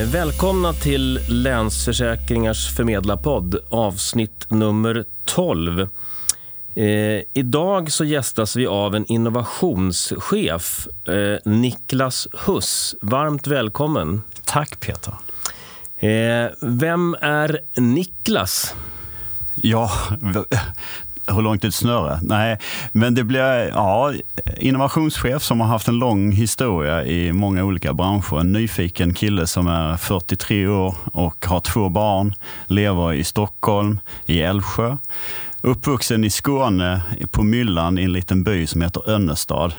Eh, välkomna till Länsförsäkringars förmedlarpodd, avsnitt nummer 12. Eh, idag så gästas vi av en innovationschef, eh, Niklas Huss. Varmt välkommen. Tack Peter. Eh, vem är Niklas? Ja, hur långt är ett snöre? Nej, men det blir ja, innovationschef som har haft en lång historia i många olika branscher. En nyfiken kille som är 43 år och har två barn, lever i Stockholm, i Älvsjö. Uppvuxen i Skåne, på Myllan, i en liten by som heter Önnestad.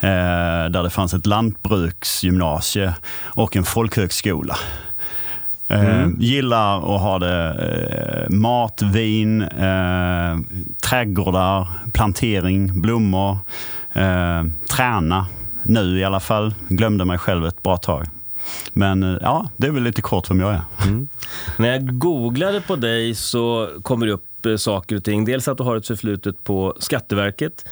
Eh, där det fanns ett lantbruksgymnasie och en folkhögskola. Eh, mm. gillar att ha det eh, mat, vin, eh, trädgårdar, plantering, blommor, eh, träna. Nu i alla fall. Glömde mig själv ett bra tag. Men ja, det är väl lite kort vem jag är. Mm. När jag googlade på dig så kommer det upp saker och ting. Dels att du har ett förflutet på Skatteverket,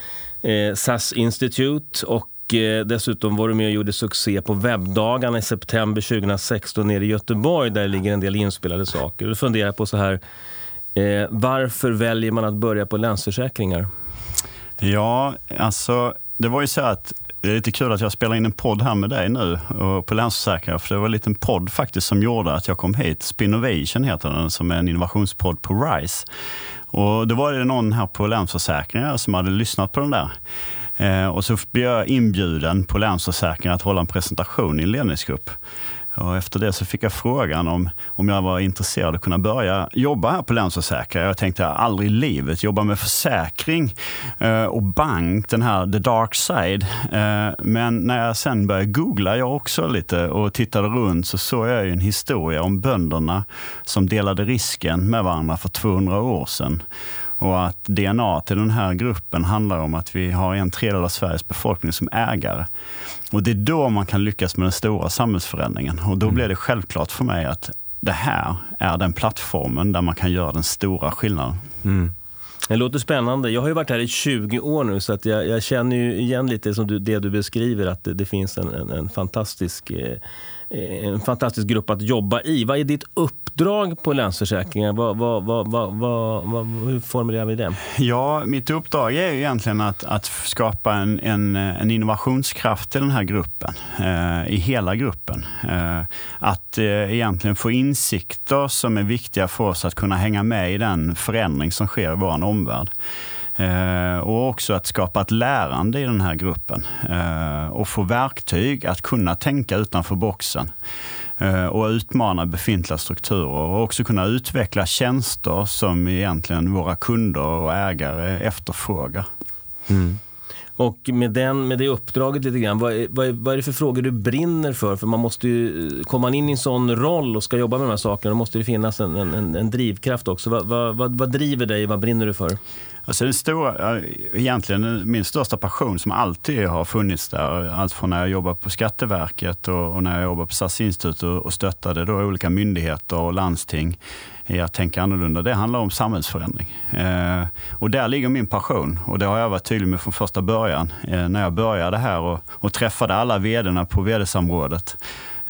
eh, SAS Institute och Eh, dessutom var du med och gjorde succé på webbdagarna i september 2016 nere i Göteborg där det ligger en del inspelade saker. Du funderar på så här, eh, varför väljer man att börja på Länsförsäkringar? Ja, alltså det var ju så att det är lite kul att jag spelar in en podd här med dig nu och på Länsförsäkringar. För det var en liten podd faktiskt som gjorde att jag kom hit. Spinnovation heter den, som är en innovationspodd på RISE. Och då var det någon här på Länsförsäkringar som hade lyssnat på den där. Eh, och så blev jag inbjuden på Länsförsäkringar att hålla en presentation i en ledningsgrupp. Och efter det så fick jag frågan om, om jag var intresserad av att kunna börja jobba här på Länsförsäkringar. Jag tänkte aldrig i livet jobba med försäkring eh, och bank, den här the dark side. Eh, men när jag sen började googla jag också lite och tittade runt så såg jag en historia om bönderna som delade risken med varandra för 200 år sedan. Och att DNA till den här gruppen handlar om att vi har en tredjedel av Sveriges befolkning som ägare. Och det är då man kan lyckas med den stora samhällsförändringen. Och då mm. blir det självklart för mig att det här är den plattformen där man kan göra den stora skillnaden. Mm. Det låter spännande. Jag har ju varit här i 20 år nu så att jag, jag känner ju igen lite som du, det du beskriver att det, det finns en, en, en fantastisk eh, Eh, en fantastisk grupp att jobba i. Vad är ditt uppdrag på Länsförsäkringar? Vad, vad, vad, vad, hur formulerar vi det? Ja, mitt uppdrag är egentligen att, att skapa en, en, en innovationskraft i den här gruppen, eh, i hela gruppen. Eh, att eh, egentligen få insikter som är viktiga för oss att kunna hänga med i den förändring som sker i vår omvärld. Eh, och också att skapa ett lärande i den här gruppen eh, och få verktyg att kunna tänka utanför boxen eh, och utmana befintliga strukturer och också kunna utveckla tjänster som egentligen våra kunder och ägare efterfrågar. Mm. Och med, den, med det uppdraget lite grann, vad är, vad, vad är det för frågor du brinner för? För man måste ju, kommer man in i en sån roll och ska jobba med de här sakerna, då måste det finnas en, en, en drivkraft också. Vad, vad, vad driver dig? Vad brinner du för? Alltså den stora, egentligen min största passion som alltid har funnits där, allt från när jag jobbade på Skatteverket och, och när jag jobbade på SAS institut och, och stöttade då olika myndigheter och landsting i att tänka annorlunda. Det handlar om samhällsförändring. Eh, och där ligger min passion och det har jag varit tydlig med från första början. Eh, när jag började här och, och träffade alla vdna på vd-samrådet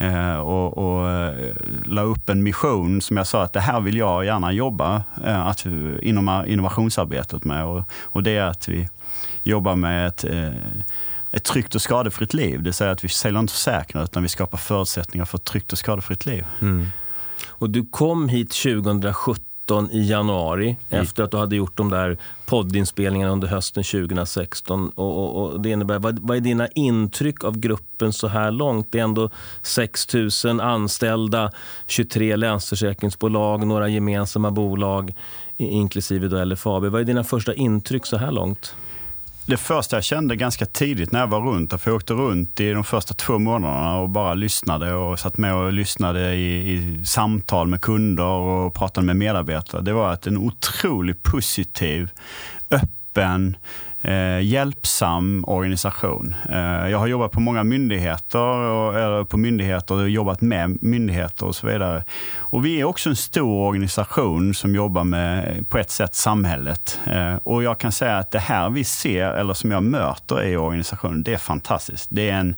Eh, och, och eh, la upp en mission som jag sa att det här vill jag gärna jobba eh, att, inom innovationsarbetet med. Och, och det är att vi jobbar med ett ett tryggt och skadefritt liv. Det vill säga att vi säljer inte försäkringar utan vi skapar förutsättningar för ett tryggt och skadefritt liv. Mm. Och du kom hit 2017 2017 i januari mm. efter att du hade gjort de där poddinspelningarna under hösten 2016. Och, och, och det innebär, vad, vad, är dina intryck av gruppen så här långt? Det är ändå 6 000 anställda, 23 länsförsäkringsbolag, några gemensamma bolag inklusive då LFAB. Vad är dina första intryck så här långt? Det första jag kände ganska tidigt när jag var runt, för jag åkte runt i de första två månaderna och bara lyssnade och satt med och lyssnade i, i samtal med kunder och pratade med medarbetare. Det var att en otroligt positiv, öppen, eh, hjälpsam organisation. Eh, jag har jobbat på många myndigheter, och, eller på myndigheter och jobbat med myndigheter och så vidare. Och vi är också en stor organisation som jobbar med, på ett sätt, samhället. Eh, och jag kan säga att det här vi ser, eller som jag möter i organisationen, det är fantastiskt. Det är en,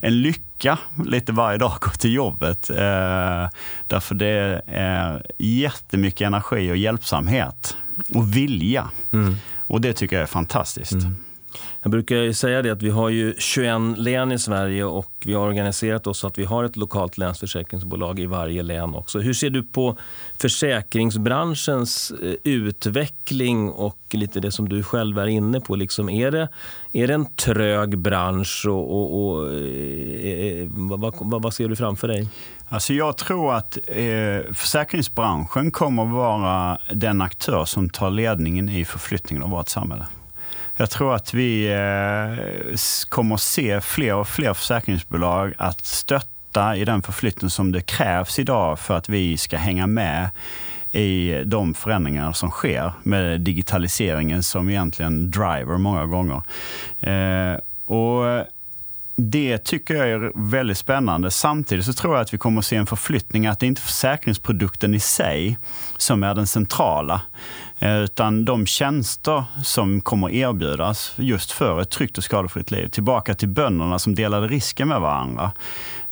en lycka lite varje dag att gå till jobbet. Eh, därför det är jättemycket energi och hjälpsamhet och vilja. Mm. Och det tycker jag är fantastiskt. Mm. Jag brukar säga det att vi har ju 21 län i Sverige och vi har organiserat oss så att vi har ett lokalt länsförsäkringsbolag i varje län också. Hur ser du på försäkringsbranschens eh, utveckling och lite det som du själv är inne på? Liksom är, det, är det en trög bransch och, och, och eh, eh, vad, vad, vad, ser du framför dig? Alltså jag tror att eh, försäkringsbranschen kommer att vara den aktör som tar ledningen i förflyttningen av vårt samhälle. Jag tror att vi eh, kommer att se fler och fler försäkringsbolag att stötta i den förflyttning som det krävs idag för att vi ska hänga med i de förändringar som sker med digitaliseringen som egentligen driver många gånger. Eh, och det tycker jag är väldigt spännande. Samtidigt så tror jag att vi kommer att se en förflyttning, att det inte är försäkringsprodukten i sig som är den centrala. Eh, utan de tjänster som kommer erbjudas just för ett tryggt och skadefritt liv. Tillbaka till bönderna som delade risken med varandra.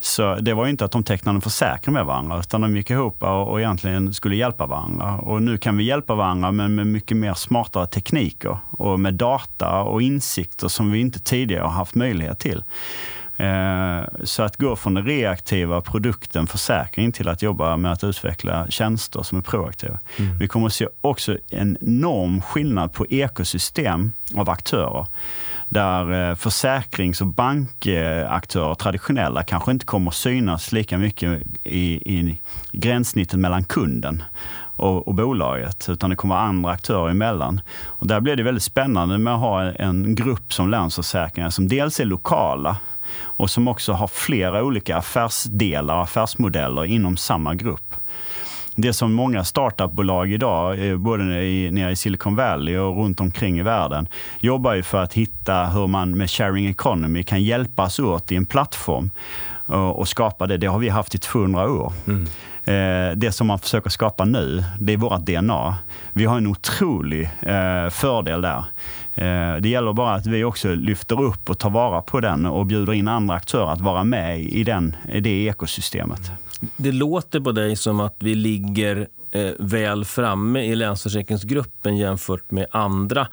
Så det var inte att de tecknade en försäkring med varandra, utan de gick ihop och, och egentligen skulle hjälpa varandra. Och nu kan vi hjälpa varandra, men med mycket mer smartare tekniker och med data och insikter som vi inte tidigare har haft möjlighet till. Eh, så att gå från den reaktiva produkten försäkring till att jobba med att utveckla tjänster som är proaktiva. Mm. Vi kommer att se också en enorm skillnad på ekosystem av aktörer där eh, försäkrings och bankaktörer, traditionella, kanske inte kommer att synas lika mycket i, i gränssnittet mellan kunden och, och, bolaget, utan det kommer andra aktörer emellan. Och där blir det väldigt spännande med att ha en grupp som Länsförsäkringar som dels är lokala, och som också har flera olika affärsdelar, affärsmodeller inom samma grupp. Det som många startupbolag idag, eh, både i, nere i Silicon Valley och runt omkring i världen, jobbar ju för att hitta hur man med sharing economy kan hjälpas åt i en plattform och, och skapa det. Det har vi haft i 200 år. Mm. Eh, det som man försöker skapa nu, det är vårt DNA. Vi har en otrolig eh, fördel där. Eh, det gäller bara att vi också lyfter upp och tar vara på den och bjuder in andra aktörer att vara med i, den, i det ekosystemet. Det låter på dig som att vi ligger eh, väl framme i Länsförsäkringsgruppen jämfört med andra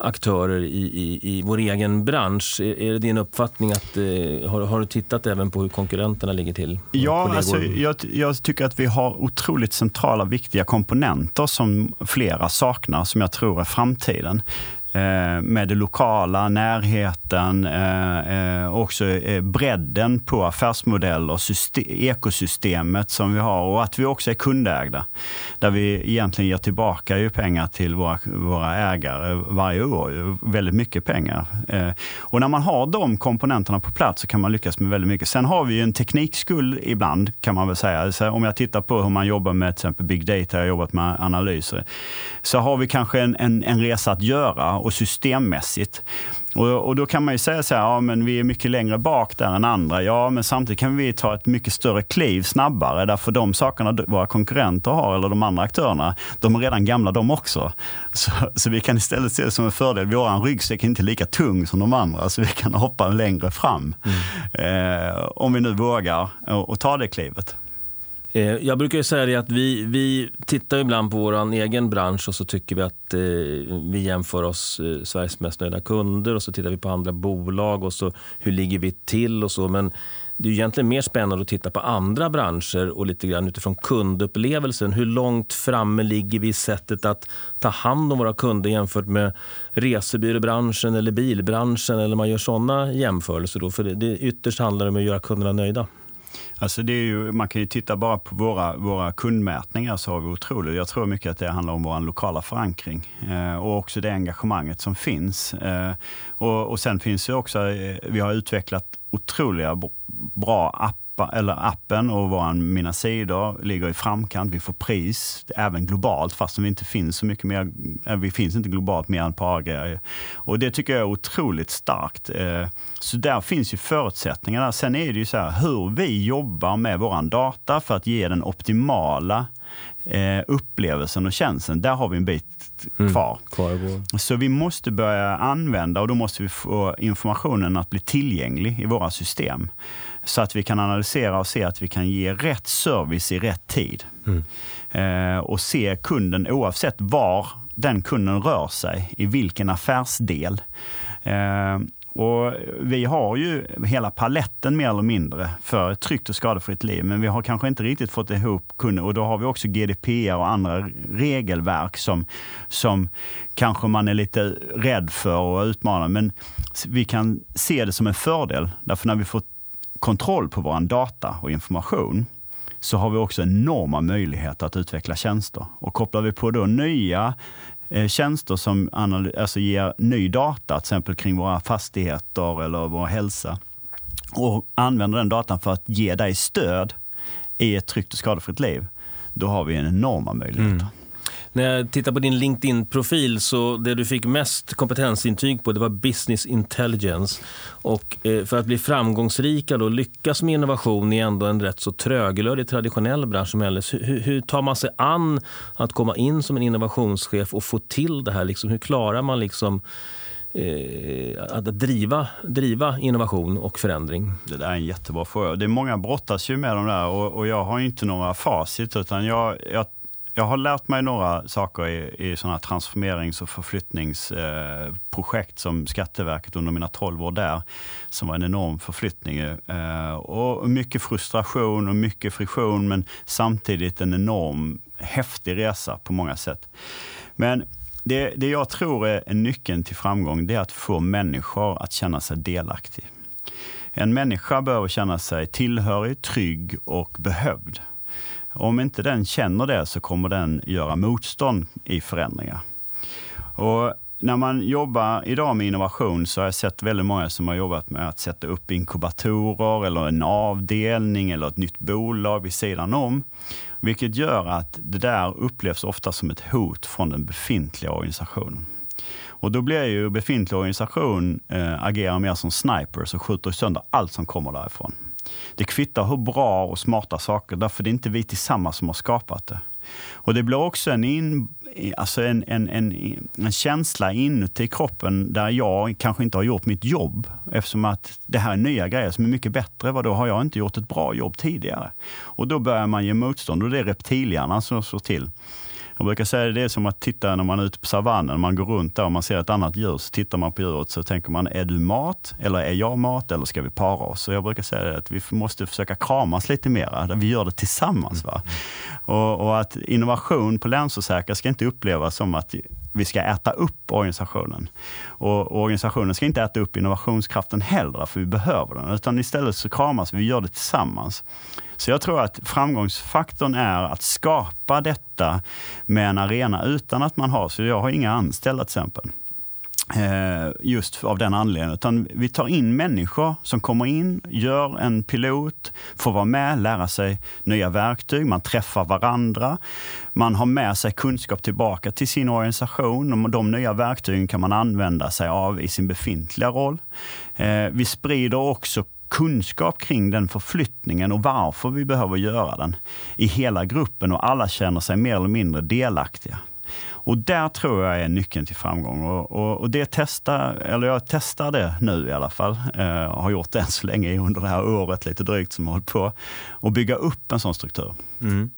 aktörer i, i, i vår egen bransch. Är, är det din uppfattning att eh, har, har, du tittat även på hur konkurrenterna ligger till? Ja, alltså, jag, jag, tycker att vi har otroligt centrala viktiga komponenter som flera saknar, som jag tror är framtiden. Eh, med det lokala, närheten, eh, eh, också bredden på affärsmodeller, ekosystemet som vi har och att vi också är kundägda. Där vi egentligen ger tillbaka ju pengar till våra, våra ägare varje år, väldigt mycket pengar. Och när man har de komponenterna på plats så kan man lyckas med väldigt mycket. Sen har vi en teknikskuld ibland kan man väl säga. Så om jag tittar på hur man jobbar med till exempel big data, jag har jobbat med analyser, så har vi kanske en, en, en resa att göra och systemmässigt. Och, och, då kan man ju säga så här, ja men vi är mycket längre bak där än andra. Ja, men samtidigt kan vi ta ett mycket större kliv snabbare. Därför de sakerna våra konkurrenter har, eller de andra aktörerna, de är redan gamla de också. Så, så vi kan istället se det som en fördel. Vår ryggsäck är inte lika tung som de andra, så vi kan hoppa längre fram. Mm. Eh, om vi nu vågar och, och ta det klivet. Eh, jag brukar säga det att vi, vi tittar ibland på vår egen bransch och så tycker vi att eh, vi jämför oss eh, Sveriges mest nöjda kunder och så tittar vi på andra bolag och så hur ligger vi till och så. Men det är egentligen mer spännande att titta på andra branscher och lite grann utifrån kundupplevelsen. Hur långt framme ligger vi i sättet att ta hand om våra kunder jämfört med resebyråbranschen eller bilbranschen eller man gör sådana jämförelser. Då. För det, det ytterst handlar om att göra kunderna nöjda. Alltså det är ju, man kan ju titta bara på våra, våra kundmätningar så har vi otroligt. Jag tror mycket att det handlar om vår lokala förankring eh, och också det engagemanget som finns. Eh, och, och sen finns det också, eh, vi har utvecklat otroliga bra appar appa, eller appen och våra Mina sidor ligger i framkant. Vi får pris, även globalt, fast vi inte finns så mycket mer. Eh, vi finns inte globalt mer än på A-grejer. Och det tycker jag är otroligt starkt. Eh, så där finns ju förutsättningarna. Sen är det ju så här hur vi jobbar med våran data för att ge den optimala upplevelsen och känslan. Där har vi en bit mm. kvar. kvar så vi måste börja använda och då måste vi få informationen att bli tillgänglig i våra system. Så att vi kan analysera och se att vi kan ge rätt service i rätt tid. Mm. Eh, och se kunden oavsett var den kunden rör sig, i vilken affärsdel. Eh, och vi har ju hela paletten mer eller mindre för ett tryggt och skadefritt liv. Men vi har kanske inte riktigt fått ihop kunder. Och då har vi också GDPR och andra regelverk som, som kanske man är lite rädd för och utmanar. Men vi kan se det som en fördel. Därför när vi får kontroll på vår data och information så har vi också enorma möjligheter att utveckla tjänster. Och kopplar vi på då nya eh, tjänster som alltså ger ny data, till exempel kring våra fastigheter eller vår hälsa. Och använder den datan för att ge dig stöd i ett tryggt och skadefritt liv. Då har vi en enorma möjligheter. Mm. När jag tittar på din LinkedIn-profil så det du fick mest kompetensintyg på det var business intelligence. Och eh, för att bli framgångsrika och lyckas med innovation i ändå en rätt så tröglödig traditionell bransch som helst. Hur, hur, tar man sig an att komma in som en innovationschef och få till det här? Liksom, hur klarar man liksom eh, att driva, driva innovation och förändring? Det där är en jättebra fråga. Det är många brottas ju med de där och, och jag har inte några facit utan jag, jag jag har lärt mig några saker i, i sådana transformerings och förflyttningsprojekt eh, som Skatteverket under mina 12 år där, som var en enorm förflyttning. Eh, och mycket frustration och mycket friktion, men samtidigt en enorm häftig resa på många sätt. Men det, det jag tror är nyckeln till framgång, det är att få människor att känna sig delaktiga. En människa behöver känna sig tillhörig, trygg och behövd. Om inte den känner det så kommer den göra motstånd i förändringar. Och när man jobbar idag med innovation så har jag sett väldigt många som har jobbat med att sätta upp inkubatorer eller en avdelning eller ett nytt bolag vid sidan om. Vilket gör att det där upplevs ofta som ett hot från den befintliga organisationen. Och då blir ju befintlig organisation eh, agerar mer som snipers och skjuter sönder allt som kommer därifrån. Det kvittar hur bra och smarta saker, därför det är inte vi tillsammans som har skapat det. Och det blir också en, in, alltså en, en, en, en känsla inuti kroppen där jag kanske inte har gjort mitt jobb. Eftersom att det här är nya grejer som är mycket bättre. Vad då har jag inte gjort ett bra jobb tidigare? Och då börjar man ge motstånd och det är reptilhjärnan som slår till. Jag brukar säga att det är som att titta när man är ute på savannen, man går runt där och man ser ett annat djur, så tittar man på djuret så tänker man, är du mat? Eller är jag mat? Eller ska vi para oss? Så jag brukar säga att vi måste försöka kramas lite mer, vi gör det tillsammans. Va? Och, och att innovation på Länsförsäkringar ska inte upplevas som att vi ska äta upp organisationen. Och organisationen ska inte äta upp innovationskraften heller, för vi behöver den. Utan istället så kramas vi, vi, gör det tillsammans. Så jag tror att framgångsfaktorn är att skapa detta med en arena utan att man har, så jag har inga anställda till exempel. Eh, just av den anledningen. Utan vi tar in människor som kommer in, gör en pilot, får vara med, lära sig nya verktyg, man träffar varandra. Man har med sig kunskap tillbaka till sin organisation. Och de nya verktygen kan man använda sig av i sin befintliga roll. Eh, vi sprider också kunskap kring den förflyttningen och varför vi behöver göra den i hela gruppen och alla känner sig mer eller mindre delaktiga. Och där tror jag är nyckeln till framgång. Och, och, och det testar, eller jag testar det nu i alla fall. Eh, har gjort det än så länge under det här året lite drygt som jag hållit på. Och bygga upp en sån struktur. Mm.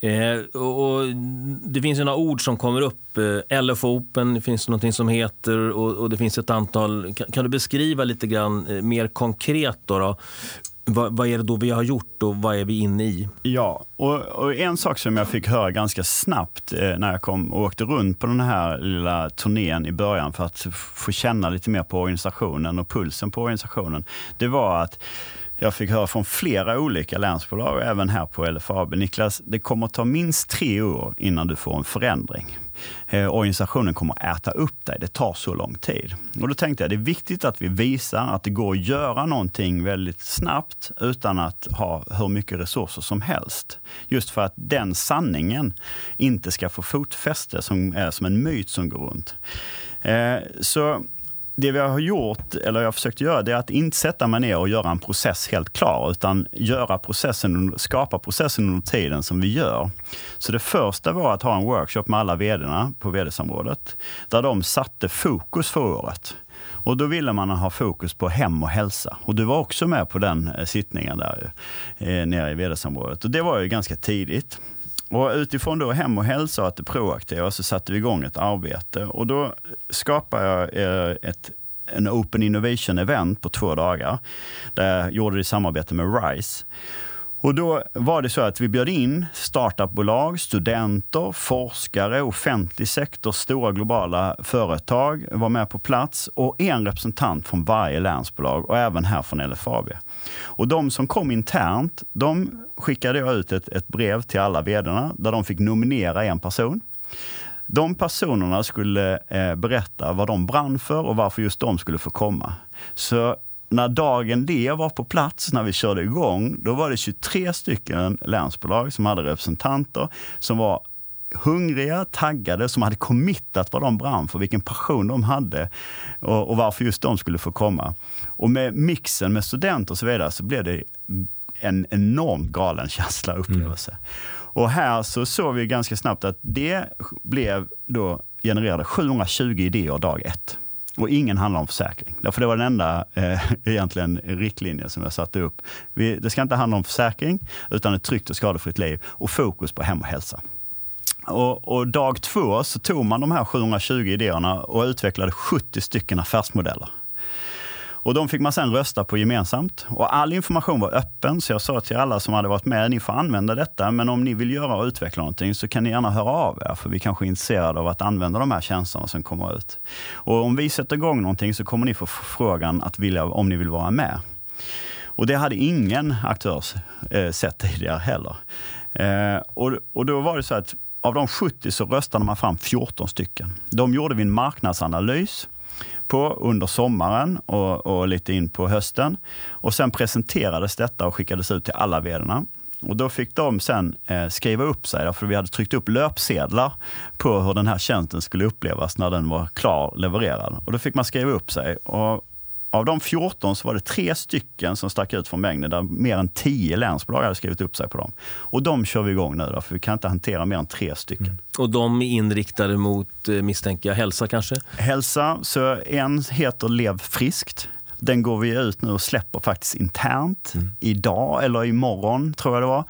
Eh, och, det finns ju några ord som kommer upp. Eh, LF Open, det finns som heter och, och, det finns ett antal. Kan, kan, du beskriva lite grann eh, mer konkret då, då vad, vad, är det då vi har gjort och vad är vi inne i? Ja, och, och en sak som jag fick höra ganska snabbt eh, när jag kom och åkte runt på den här lilla turnén i början för att få känna lite mer på organisationen och pulsen på organisationen. Det var att jag fick höra från flera olika länsbolag, även här på LFAB. Niklas, det kommer ta minst tre år innan du får en förändring. Eh, organisationen kommer äta upp dig. Det tar så lång tid. Och då tänkte jag det är viktigt att vi visar att det går att göra någonting väldigt snabbt utan att ha hur mycket resurser som helst. Just för att den sanningen inte ska få fotfäste som är som en myt som går runt. Eh, så det vi har gjort, eller jag har försökt göra, det är att inte sätta mig ner och göra en process helt klar, utan göra processen, skapa processen under tiden som vi gör. Så det första var att ha en workshop med alla vdarna på vd-samrådet, där de satte fokus för året. Och då ville man ha fokus på hem och hälsa. Och du var också med på den eh, sittningen där eh, nere i vd-samrådet. Och det var ju ganska tidigt. Och utifrån då hem och hälsa och att det proaktiva så satte vi igång ett arbete. Och då skapade jag eh, ett, en Open Innovation Event på två dagar. Där jag gjorde det i samarbete med RISE. Och då var det så att vi bjöd in startupbolag, studenter, forskare, offentlig sektor, stora globala företag var med på plats och en representant från varje länsbolag och även här från LFAB. Och de som kom internt, de skickade jag ut ett, ett brev till alla vdarna där de fick nominera en person. De personerna skulle eh, berätta vad de brann för och varför just de skulle få komma. Så när dagen D var på plats, när vi körde igång, då var det 23 stycken länsbolag som hade representanter som var hungriga, taggade, som hade committat vad de brann för, vilken passion de hade och, och, varför just de skulle få komma. Och med mixen med studenter och så vidare så blev det en enormt galen känsla och upplevelse. Mm. Och här så såg vi ganska snabbt att det blev då genererade 720 idéer dag ett. Och ingen handlar om försäkring. Därför det var den enda eh, egentligen riktlinjen som jag satte upp. Vi, det ska inte handla om försäkring, utan ett tryggt och skadefritt liv och fokus på hem och hälsa. Och, och, dag två så tog man de här 720 idéerna och utvecklade 70 stycken affärsmodeller. Och de fick man sen rösta på gemensamt. Och all information var öppen, så jag sa till alla som hade varit med, ni får använda detta, men om ni vill göra och utveckla någonting så kan ni gärna höra av er, för vi kanske är intresserade av att använda de här tjänsterna som kommer ut. Och om vi sätter igång någonting så kommer ni få frågan att vilja, om ni vill vara med. Och det hade ingen aktör eh, sett tidigare heller. Eh, och, och då var det så att av de 70 så röstade man fram 14 stycken. De gjorde vi en marknadsanalys på under sommaren och, och, lite in på hösten. Och sen presenterades detta och skickades ut till alla vederna. Och då fick de sen eh, skriva upp sig, för vi hade tryckt upp löpsedlar på hur den här tjänsten skulle upplevas när den var klar levererad. Och då fick man skriva upp sig. Och av de 14 så var det tre stycken som stack ut från mängden, där mer än 10 länsbolag hade skrivit upp sig på dem. Och de kör vi igång nu, då, för vi kan inte hantera mer än tre stycken. Mm. Och de är inriktade mot, eh, misstänker jag, hälsa kanske? Hälsa, så en heter Lev friskt. Den går vi ut nu och släpper faktiskt internt mm. idag eller imorgon, tror jag det var.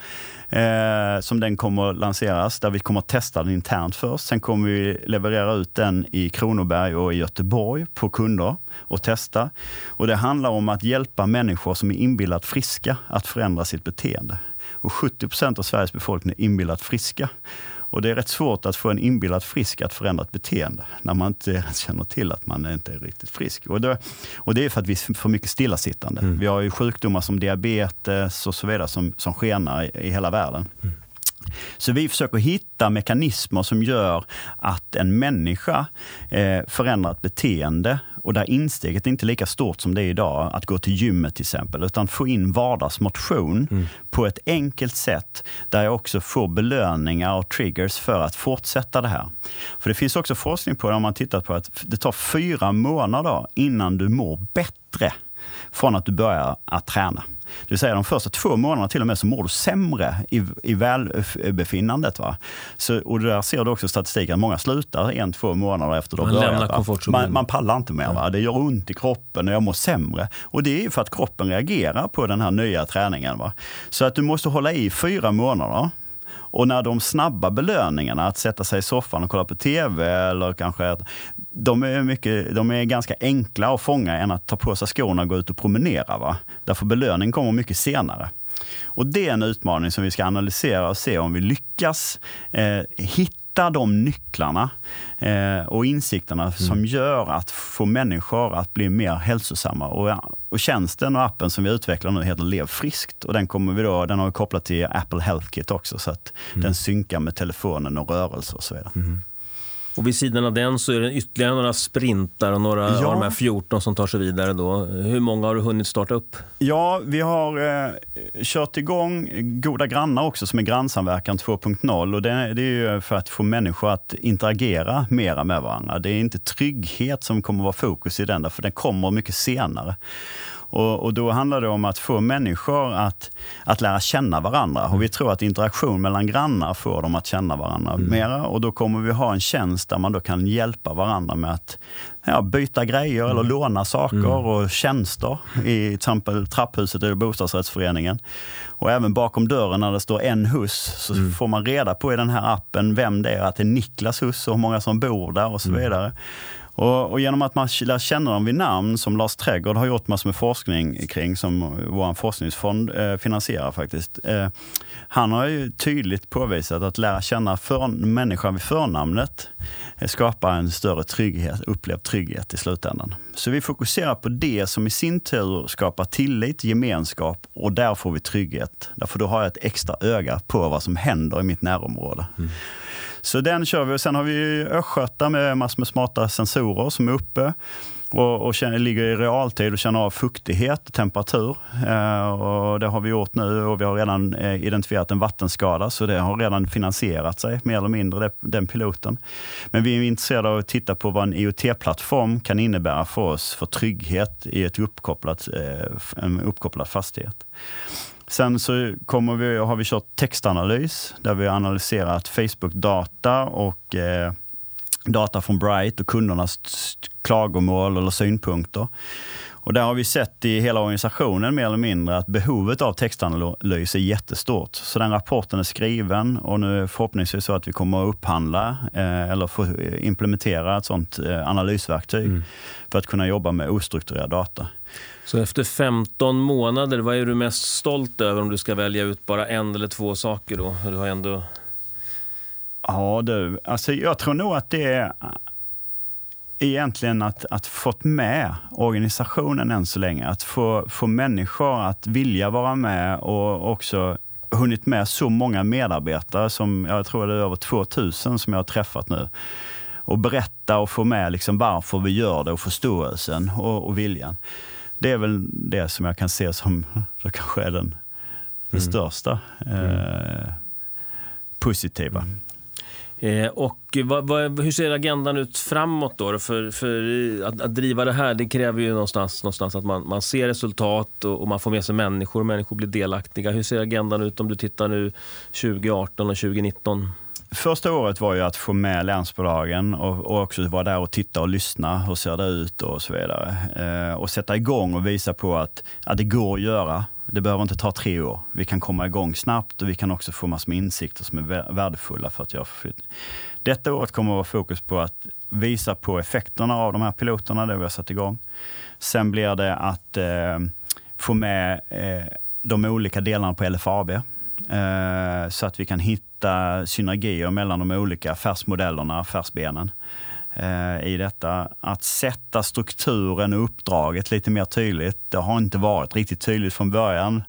Eh, som den kommer att lanseras, där vi kommer att testa den internt först. Sen kommer vi leverera ut den i Kronoberg och i Göteborg på kunder och testa. Och det handlar om att hjälpa människor som är inbillat friska att förändra sitt beteende. Och 70 procent av Sveriges befolkning är inbillat friska. Och det är rätt svårt att få en inbillad frisk att förändra ett beteende när man inte känner till att man inte är riktigt frisk. Och det, och det är för att vi får mycket stillasittande. Mm. Vi har ju sjukdomar som diabetes och så vidare som, som skenar i, i hela världen. Mm. Så vi försöker hitta mekanismer som gör att en människa eh, förändrar ett beteende och där insteget är inte lika stort som det är idag, att gå till gymmet till exempel, utan få in vardagsmotion mm. på ett enkelt sätt där jag också får belöningar och triggers för att fortsätta det här. För det finns också forskning på det, om man tittar på att det tar fyra månader innan du mår bättre från att du börjar att träna. Det vill säga de första två månaderna till och med så mår du sämre i, i välbefinnandet. Va? Så, och där ser du också statistiken att många slutar en, två månader efter att ha börjat. Man, man, pallar inte mer. Va? Det gör ont i kroppen och jag mår sämre. Och det är för att kroppen reagerar på den här nya träningen. Va? Så att du måste hålla i fyra månader. Och när de snabba belöningarna, att sätta sig i soffan och kolla på TV, eller kanske att de är, mycket, de är ganska enkla att fånga än att ta på sig skorna och gå ut och promenera. Va? Därför belöning kommer mycket senare. Och det är en utmaning som vi ska analysera och se om vi lyckas eh, hitta hitta de nycklarna eh, och insikterna mm. som gör att få människor att bli mer hälsosamma. Och, och tjänsten och appen som vi utvecklar nu heter Lev friskt och den, kommer vi då, den har vi kopplat till Apple Health Kit också så att mm. den synkar med telefonen och rörelse och så vidare. Mm. Och vid sidan av den så är det ytterligare några sprintar och några Ja. av de här 14 som tar sig vidare. Då. Hur många har du hunnit starta upp? Ja, vi har eh, kört igång Goda grannar också som är grannsamverkan 2.0. Och det, det är för att få människor att interagera mera med varandra. Det är inte trygghet som kommer vara fokus i den, för den kommer mycket senare. Och, och Då handlar det om att få människor att, att lära känna varandra. Och Vi tror att interaktion mellan grannar får dem att känna varandra mera. Och Då kommer vi ha en tjänst där man då kan hjälpa varandra med att ja, byta grejer eller låna saker och tjänster i till exempel trapphuset eller bostadsrättsföreningen. Och även bakom dörren när det står en hus så får man reda på i den här appen vem det är, att det är Niklas hus och hur många som bor där och så vidare. Och, och genom att man lär känna dem vid namn, som Lars Trädgård har gjort massor med forskning kring, som vår forskningsfond eh, finansierar faktiskt. Eh, han har ju tydligt påvisat att lära känna för, människan vid förnamnet eh, skapar en större trygghet, upplevd trygghet i slutändan. Så vi fokuserar på det som i sin tur skapar tillit, gemenskap och där får vi trygghet. Därför då har jag ett extra öga på vad som händer i mitt närområde. Mm. Så den kör vi. Och sen har vi Östgöta med massor med smarta sensorer som är uppe och, och känner, ligger i realtid och känner av fuktighet och temperatur. Eh, och det har vi gjort nu och vi har redan eh, identifierat en vattenskada så det har redan finansierat sig mer eller mindre, det, den piloten. Men vi är intresserade av att titta på vad en IoT-plattform kan innebära för oss för trygghet i ett uppkopplat, eh, en uppkopplad fastighet. Sen så kommer vi, har vi kört textanalys där vi har analyserat Facebook-data och eh, data från Bright och kundernas klagomål eller synpunkter. Och där har vi sett i hela organisationen mer eller mindre att behovet av textanalys är jättestort. Så den rapporten är skriven och nu är förhoppningsvis så att vi kommer att upphandla eh, eller implementera ett sånt eh, analysverktyg för att kunna jobba med ostrukturerad data. Så efter 15 månader, vad är du mest stolt över om du ska välja ut bara en eller två saker? Då? Du har ändå... Ja du, alltså jag tror nog att det är eh, egentligen att, att fått med organisationen än så länge. Att få, få människor att vilja vara med och också hunnit med så många medarbetare som jag tror det är över 2000 som jag har träffat nu. Och berätta och få med liksom varför vi gör det och förståelsen och, och viljan. Det är väl det som jag kan se som kanske är den, den största eh, positiva. Eh, och vad, vad, hur ser agendan ut framåt då? För, för att, att driva det här, det kräver ju någonstans, någonstans att man, man ser resultat och, och man får med sig människor och människor blir delaktiga. Hur ser agendan ut om du tittar nu 2018 och 2019? Första året var ju att få med länsbolagen och, och också vara där och titta och lyssna. Hur ser det ut och så vidare. Eh, och sätta igång och visa på att, att det går att göra. Det behöver inte ta tre år. Vi kan komma igång snabbt och vi kan också få massor med insikter som är värdefulla för att göra förflyttning. Detta året kommer att vara fokus på att visa på effekterna av de här piloterna, det vi har satt igång. Sen blir det att eh, få med eh, de olika delarna på LFAB. Eh, så att vi kan hitta synergier mellan de olika affärsmodellerna, affärsbenen eh, i detta. Att sätta strukturen och uppdraget lite mer tydligt. Det har inte varit riktigt tydligt från början.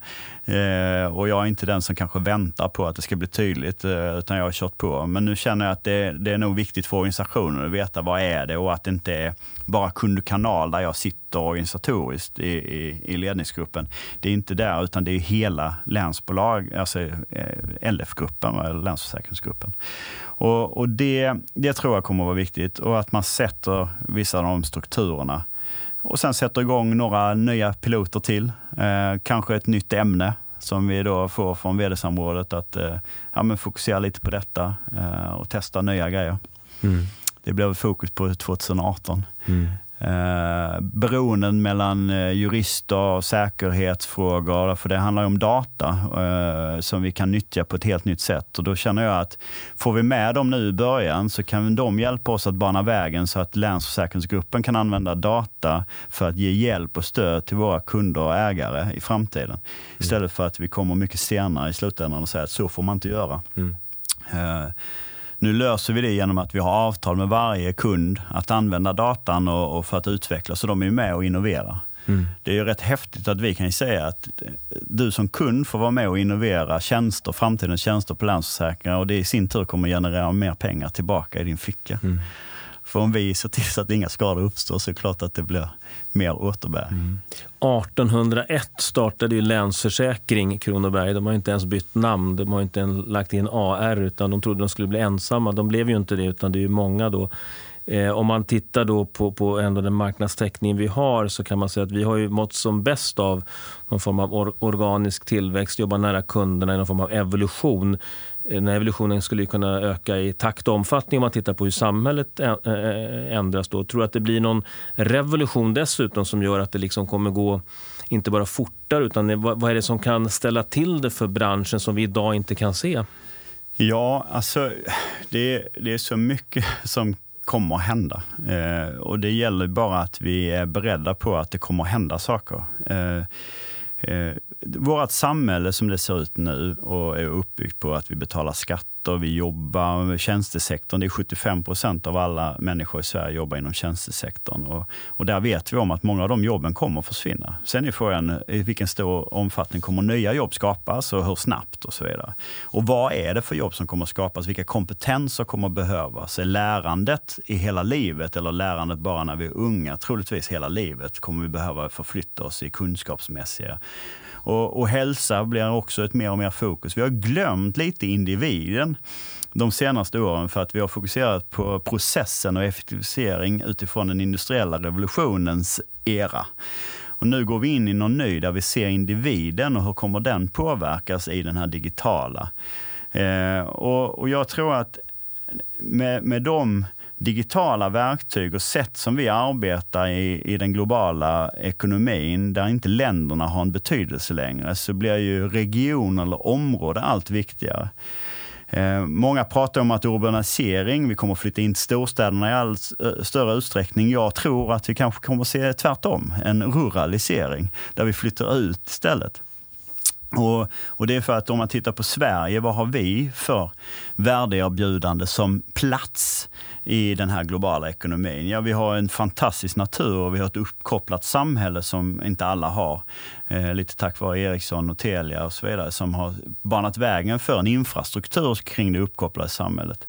Eh, och jag är inte den som kanske väntar på att det ska bli tydligt, eh, utan jag har kört på. Men nu känner jag att det, det är nog viktigt för organisationen att veta vad är det och att det inte är bara kundkanal där jag sitter organisatoriskt i, i, i ledningsgruppen. Det är inte där, utan det är hela länsbolag, alltså eh, LF-gruppen, Länsförsäkringsgruppen. Och, och det, det tror jag kommer att vara viktigt och att man sätter vissa av de strukturerna och sen sätter igång några nya piloter till. Eh, kanske ett nytt ämne som vi då får från vd-samrådet att eh, ja, men fokusera lite på detta eh, och testa nya grejer. Det blir fokus på 2018. Eh, beroenden mellan eh, jurister och säkerhetsfrågor, för det handlar om data eh, som vi kan nyttja på ett helt nytt sätt. Och då känner jag att får vi med dem nu i början så kan de hjälpa oss att bana vägen så att Länsförsäkringsgruppen kan använda data för att ge hjälp och stöd till våra kunder och ägare i framtiden. Istället för att vi kommer mycket senare i slutändan och säger att så får man inte göra. Eh, nu löser vi det genom att vi har avtal med varje kund att använda datan och, och för att utveckla, så de är med och innoverar. Mm. Det är ju rätt häftigt att vi kan säga att du som kund får vara med och innovera tjänster, framtidens tjänster på Länsförsäkringar och det i sin tur kommer generera mer pengar tillbaka i din ficka. Mm. För om vi ser till så att inga skador uppstår så är det klart att det blir mer återbäring. Mm. 1801 startade ju Länsförsäkring Kronoberg. De har inte ens bytt namn. De har inte ens lagt in AR utan de trodde de skulle bli ensamma. De blev ju inte det utan det är många då. Eh, om man tittar då på, på ändå den marknadstäckning vi har så kan man säga att vi har ju mått som bäst av någon form av or organisk tillväxt, jobba nära kunderna i någon form av evolution. Den här evolutionen skulle kunna öka i takt och omfattning om man tittar på hur samhället ändras. Då. Tror att det blir någon revolution dessutom som gör att det liksom kommer gå inte bara fortare utan vad är det som kan ställa till det för branschen som vi idag inte kan se? Ja, alltså det, det är så mycket som kommer att hända. Eh, och det gäller bara att vi är beredda på att det kommer att hända saker. Eh, eh, vårt samhälle som det ser ut nu och är uppbyggt på att vi betalar skatt sektor vi jobbar med tjänstesektorn. Det är 75 procent av alla människor i Sverige jobbar inom tjänstesektorn. Och, och där vet vi om att många av de jobben kommer att försvinna. Sen är frågan eh, i vilken stor omfattning kommer nya jobb skapas och hur snabbt och så vidare. Och vad är det för jobb som kommer att skapas? Vilka kompetenser kommer att behövas? Är lärandet i hela livet eller lärandet bara när vi är unga? Troligtvis hela livet kommer vi behöva förflytta oss i kunskapsmässiga och, och hälsa blir också ett mer och mer fokus. Vi har glömt lite individen de senaste åren för att vi har fokuserat på processen och effektivisering utifrån den industriella revolutionens era. Och nu går vi in i någon ny där vi ser individen och hur kommer den påverkas i den här digitala. Eh, och, och jag tror att med, med de digitala verktyg och sätt som vi arbetar i, i den globala ekonomin, där inte länderna har en betydelse längre, så blir ju region eller område allt viktigare. Eh, många pratar om att urbanisering, vi kommer att flytta in till storstäderna i allt eh, större utsträckning. Jag tror att vi kanske kommer att se tvärtom, en ruralisering, där vi flyttar ut istället. Och, och, det är för att om man tittar på Sverige, vad har vi för värdeerbjudande som plats i den här globala ekonomin? Ja, vi har en fantastisk natur och vi har ett uppkopplat samhälle som inte alla har. Eh, lite tack vare Ericsson och Telia och så vidare som har banat vägen för en infrastruktur kring det uppkopplade samhället.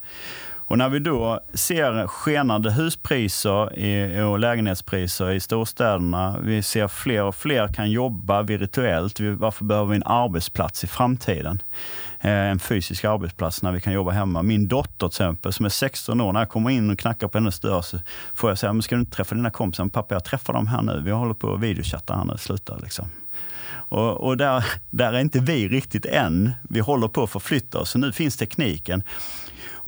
Och när vi då ser skenande huspriser och lägenhetspriser i storstäderna, vi ser fler och fler kan jobba virtuellt. Varför behöver vi en arbetsplats i framtiden? Eh, en fysisk arbetsplats när vi kan jobba hemma. Min dotter till exempel, som är 16 år, när jag kommer in och knackar på hennes dörr så får jag säga, men ska du inte träffa dina kompisar? Men Pappa, jag träffar dem här nu. Vi håller på att videochatta här nu, sluta liksom. Och, och, där, där är inte vi riktigt än. Vi håller på att förflytta oss. Så nu finns tekniken.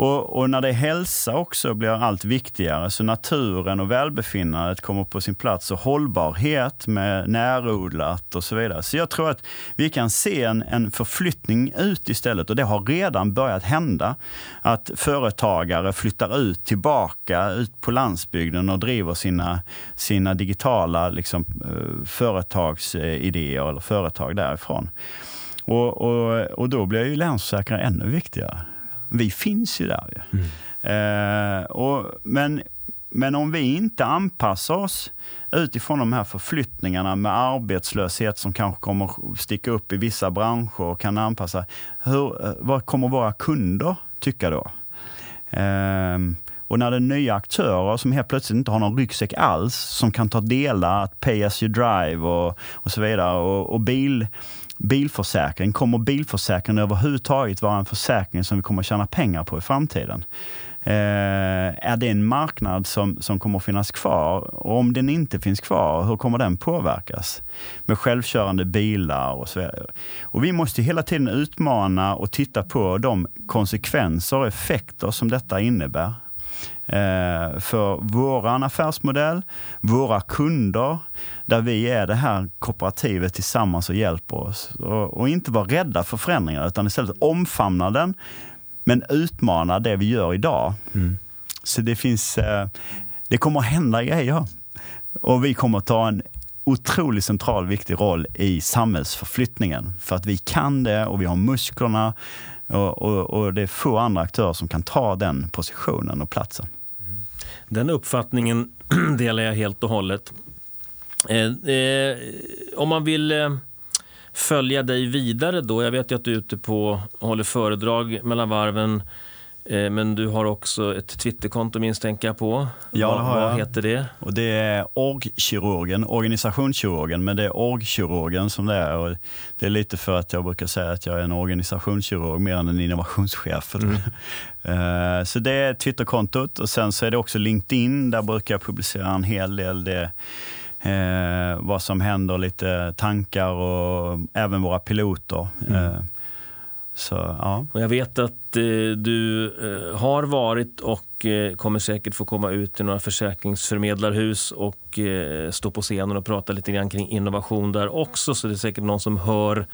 Och, och, när det är hälsa också blir allt viktigare, så naturen och välbefinnandet kommer på sin plats och hållbarhet med närodlat och så vidare. Så jag tror att vi kan se en, en förflyttning ut istället och det har redan börjat hända. Att företagare flyttar ut tillbaka ut på landsbygden och driver sina, sina digitala liksom, eh, företagsidéer eller företag därifrån. Och, och, och då blir ju Länsförsäkringar ännu viktigare vi finns ju där. Mm. Eh, och, men, men om vi inte anpassar oss utifrån de här förflyttningarna med arbetslöshet som kanske kommer sticka upp i vissa branscher och kan anpassa. Hur, eh, vad kommer våra kunder tycka då? Eh, och när det är nya aktörer som helt plötsligt inte har någon ryggsäck alls, som kan ta delar, pay as you drive och, och så vidare. Och, och bil, bilförsäkring. Kommer bilförsäkring överhuvudtaget vara en försäkring som vi kommer tjäna pengar på i framtiden? Eh, är det en marknad som, som kommer att finnas kvar? Och om den inte finns kvar, hur kommer den påverkas? Med självkörande bilar och så vidare. Och vi måste hela tiden utmana och titta på de konsekvenser och effekter som detta innebär eh, för vår affärsmodell, våra kunder, där vi är det här kooperativet tillsammans och hjälper oss. Och, och inte vara rädda för förändringar, utan istället omfamna den, men utmana det vi gör idag. Mm. Så det finns, eh, det kommer att hända grejer. Och vi kommer att ta en otroligt central, viktig roll i samhällsförflyttningen. För att vi kan det och vi har musklerna och, och, och det är få andra aktörer som kan ta den positionen och platsen. Den uppfattningen delar jag helt och hållet. Eh, eh, om man vill eh, följa dig vidare då. Jag vet ju att du är ute på håller föredrag mellan varven. Eh, men du har också ett Twitterkonto misstänker jag på. Ja, vad, det har vad jag. heter det? Och det är orgkirurgen, organisationskirurgen, men det är orgkirurgen som det är. Och det är lite för att jag brukar säga att jag är en organisationskirurg mer än en innovationschef. Eh, så det är Twitterkontot och sen så är det också LinkedIn. Där brukar jag publicera en hel del det, eh, vad som händer, lite tankar och även våra piloter. Eh, så ja. Och jag vet att eh, du eh, har varit och eh, kommer säkert få komma ut till några försäkringsförmedlarhus och eh, stå på scenen och prata lite grann kring innovation där också. Så det är säkert någon som hör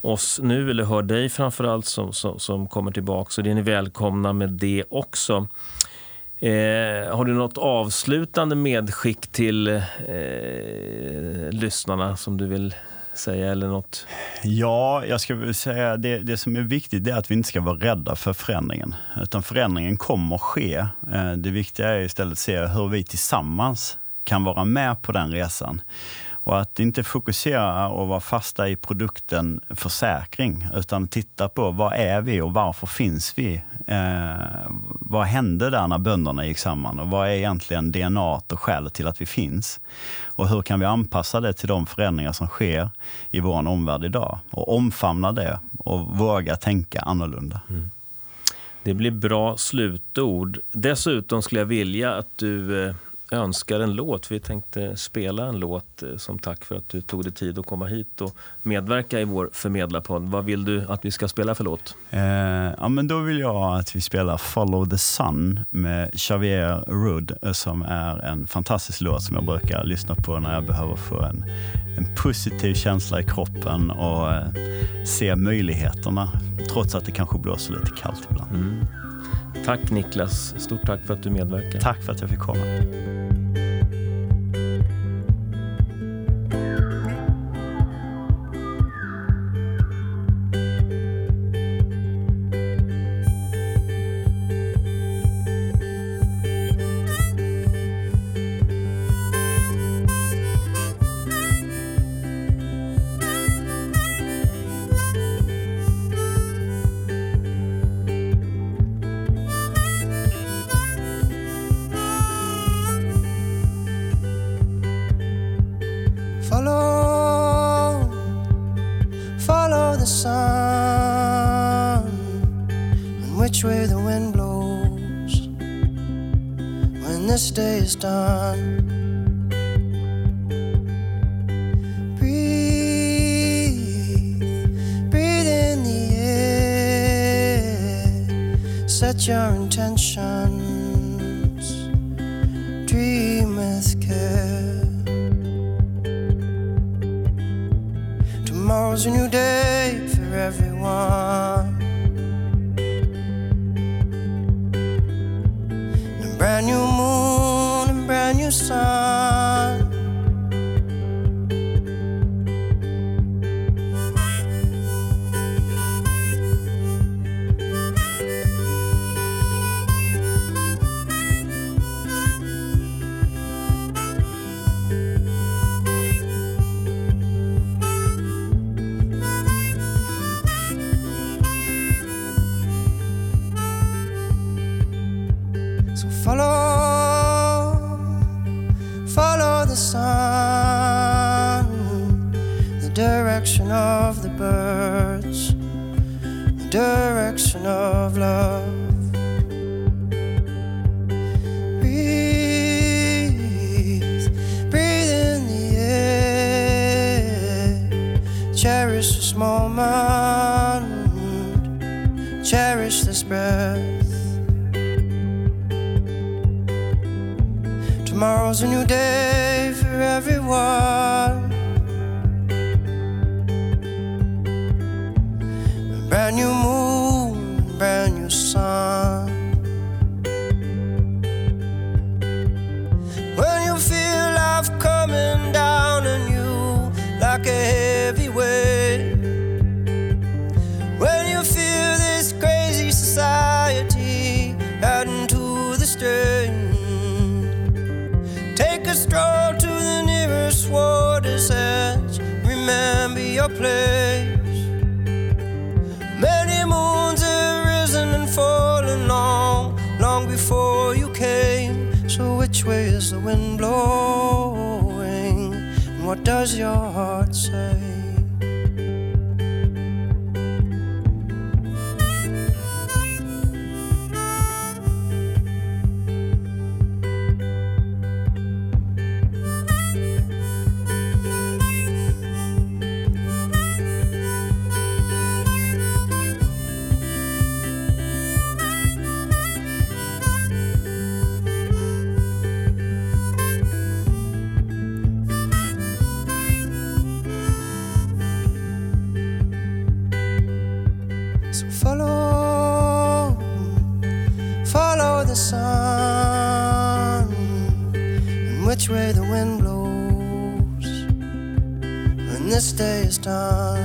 oss nu, eller hör dig framförallt, som, som, som kommer tillbaka. Så det är ni välkomna med det också. Eh, har du något avslutande medskick till eh, lyssnarna som du vill säga? Eller något? Ja, jag ska väl säga det, det som är viktigt är att vi inte ska vara rädda för förändringen. Utan förändringen kommer ske. Eh, det viktiga är istället att se hur vi tillsammans kan vara med på den resan. Och att inte fokusera och vara fasta i produkten försäkring, utan titta på vad är vi och varför finns vi? Eh, vad hände där när bönderna gick samman och vad är egentligen DNA och skälet till att vi finns? Och hur kan vi anpassa det till de förändringar som sker i vår omvärld idag? Och omfamna det och våga tänka annorlunda. Mm. Det blir bra slutord. Dessutom skulle jag vilja att du eh, önskar en låt. Vi tänkte spela en låt eh, som tack för att du tog dig tid att komma hit och medverka i vår förmedlarpodd. Vad vill du att vi ska spela för låt? Eh, ja, men då vill jag att vi spelar Follow the Sun med Xavier Rudd eh, som är en fantastisk låt som jag brukar lyssna på när jag behöver få en, en positiv känsla i kroppen och eh, se möjligheterna trots att det kanske blåser lite kallt ibland. Tack Niklas. Stort tack för att du medverkar. Tack för att jag fick komma. Which way the wind blows when this day is done. Breathe, breathe in the air, set your intentions, dream with care. Tomorrow's a new day for everyone. Direction of the birds, the direction of love. Breathe, breathe in the air, cherish this moment, cherish this breath. Tomorrow's a new day place? Many moons have risen and fallen long, long before you came. So which way is the wind blowing? And what does your heart say? Which way the wind blows when this day is done.